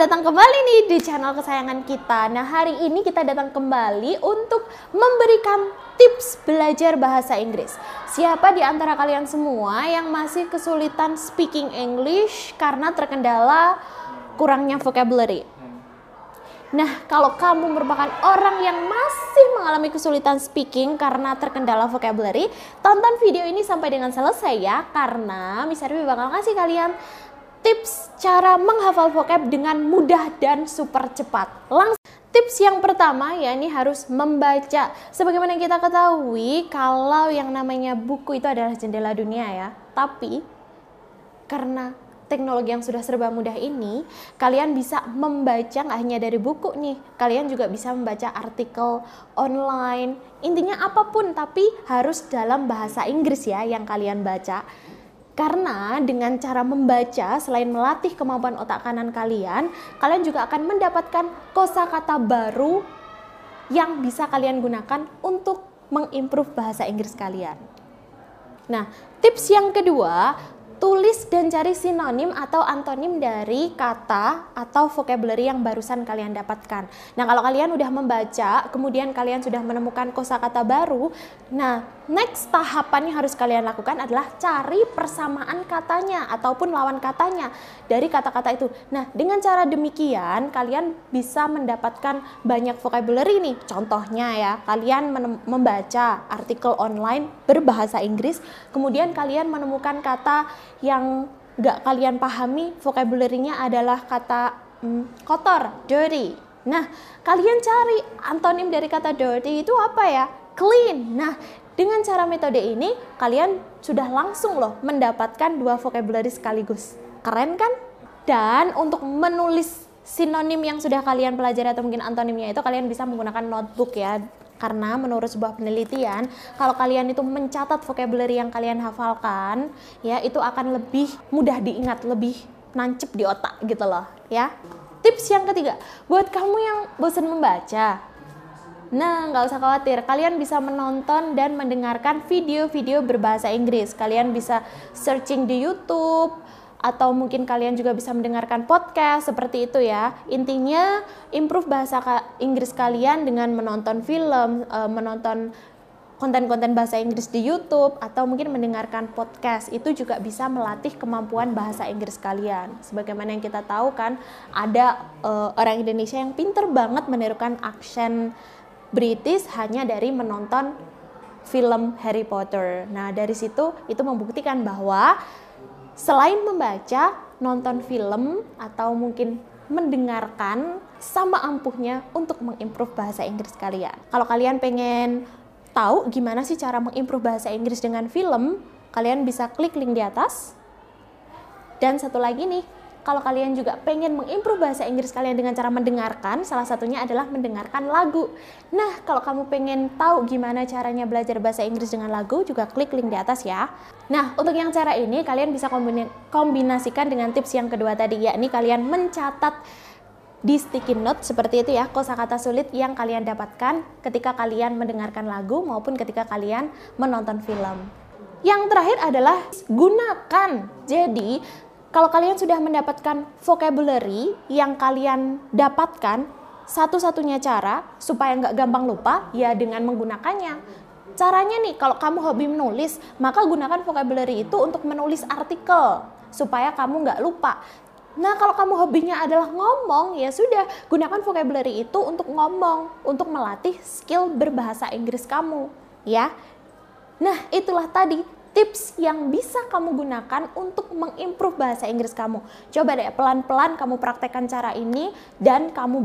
Datang kembali nih di channel kesayangan kita. Nah, hari ini kita datang kembali untuk memberikan tips belajar bahasa Inggris. Siapa di antara kalian semua yang masih kesulitan speaking English karena terkendala kurangnya vocabulary? Nah, kalau kamu merupakan orang yang masih mengalami kesulitan speaking karena terkendala vocabulary, tonton video ini sampai dengan selesai ya, karena Miss Arwi bakal kasih kalian tips cara menghafal vocab dengan mudah dan super cepat. Langsung tips yang pertama ya ini harus membaca. Sebagaimana kita ketahui kalau yang namanya buku itu adalah jendela dunia ya. Tapi karena teknologi yang sudah serba mudah ini, kalian bisa membaca nggak hanya dari buku nih, kalian juga bisa membaca artikel online. Intinya apa pun, tapi harus dalam bahasa Inggris ya yang kalian baca. Karena dengan cara membaca, selain melatih kemampuan otak kanan kalian, kalian juga akan mendapatkan kosakata baru yang bisa kalian gunakan untuk mengimprove bahasa Inggris kalian. Nah, tips yang kedua, tulis dan cari sinonim atau antonim dari kata atau vocabulary yang barusan kalian dapatkan. Nah, kalau kalian udah membaca, kemudian kalian sudah menemukan kosakata baru, nah, next tahapan yang harus kalian lakukan adalah cari persamaan katanya ataupun lawan katanya dari kata-kata itu. Nah, dengan cara demikian kalian bisa mendapatkan banyak vocabulary nih. Contohnya ya, kalian membaca artikel online berbahasa Inggris, kemudian kalian menemukan kata yang gak kalian pahami vocabulary-nya adalah kata hmm, kotor, dirty. Nah, kalian cari antonim dari kata dirty itu apa ya? Clean. Nah, dengan cara metode ini kalian sudah langsung loh mendapatkan dua vocabulary sekaligus. Keren kan? Dan untuk menulis sinonim yang sudah kalian pelajari atau mungkin antonimnya itu kalian bisa menggunakan notebook ya karena menurut sebuah penelitian, kalau kalian itu mencatat vocabulary yang kalian hafalkan, ya itu akan lebih mudah diingat, lebih nancep di otak gitu loh, ya. Tips yang ketiga, buat kamu yang bosan membaca, Nah, nggak usah khawatir, kalian bisa menonton dan mendengarkan video-video berbahasa Inggris. Kalian bisa searching di YouTube, atau mungkin kalian juga bisa mendengarkan podcast seperti itu ya. Intinya improve bahasa Inggris kalian dengan menonton film, eh, menonton konten-konten bahasa Inggris di YouTube atau mungkin mendengarkan podcast itu juga bisa melatih kemampuan bahasa Inggris kalian. Sebagaimana yang kita tahu kan ada uh, orang Indonesia yang pinter banget menirukan aksen British hanya dari menonton film Harry Potter. Nah, dari situ itu membuktikan bahwa selain membaca, nonton film atau mungkin mendengarkan sama ampuhnya untuk mengimprove bahasa Inggris kalian. Kalau kalian pengen tahu gimana sih cara mengimprove bahasa Inggris dengan film, kalian bisa klik link di atas. Dan satu lagi nih, kalau kalian juga pengen mengimprove bahasa Inggris kalian dengan cara mendengarkan, salah satunya adalah mendengarkan lagu. Nah, kalau kamu pengen tahu gimana caranya belajar bahasa Inggris dengan lagu, juga klik link di atas ya. Nah, untuk yang cara ini kalian bisa kombinasikan dengan tips yang kedua tadi, yakni kalian mencatat di sticky note seperti itu ya kosakata sulit yang kalian dapatkan ketika kalian mendengarkan lagu maupun ketika kalian menonton film. Yang terakhir adalah gunakan. Jadi, kalau kalian sudah mendapatkan vocabulary yang kalian dapatkan, satu-satunya cara supaya nggak gampang lupa ya dengan menggunakannya. Caranya nih, kalau kamu hobi menulis, maka gunakan vocabulary itu untuk menulis artikel supaya kamu nggak lupa. Nah, kalau kamu hobinya adalah ngomong, ya sudah, gunakan vocabulary itu untuk ngomong, untuk melatih skill berbahasa Inggris kamu, ya. Nah, itulah tadi tips yang bisa kamu gunakan untuk mengimprove bahasa Inggris kamu. Coba deh pelan-pelan kamu praktekkan cara ini dan kamu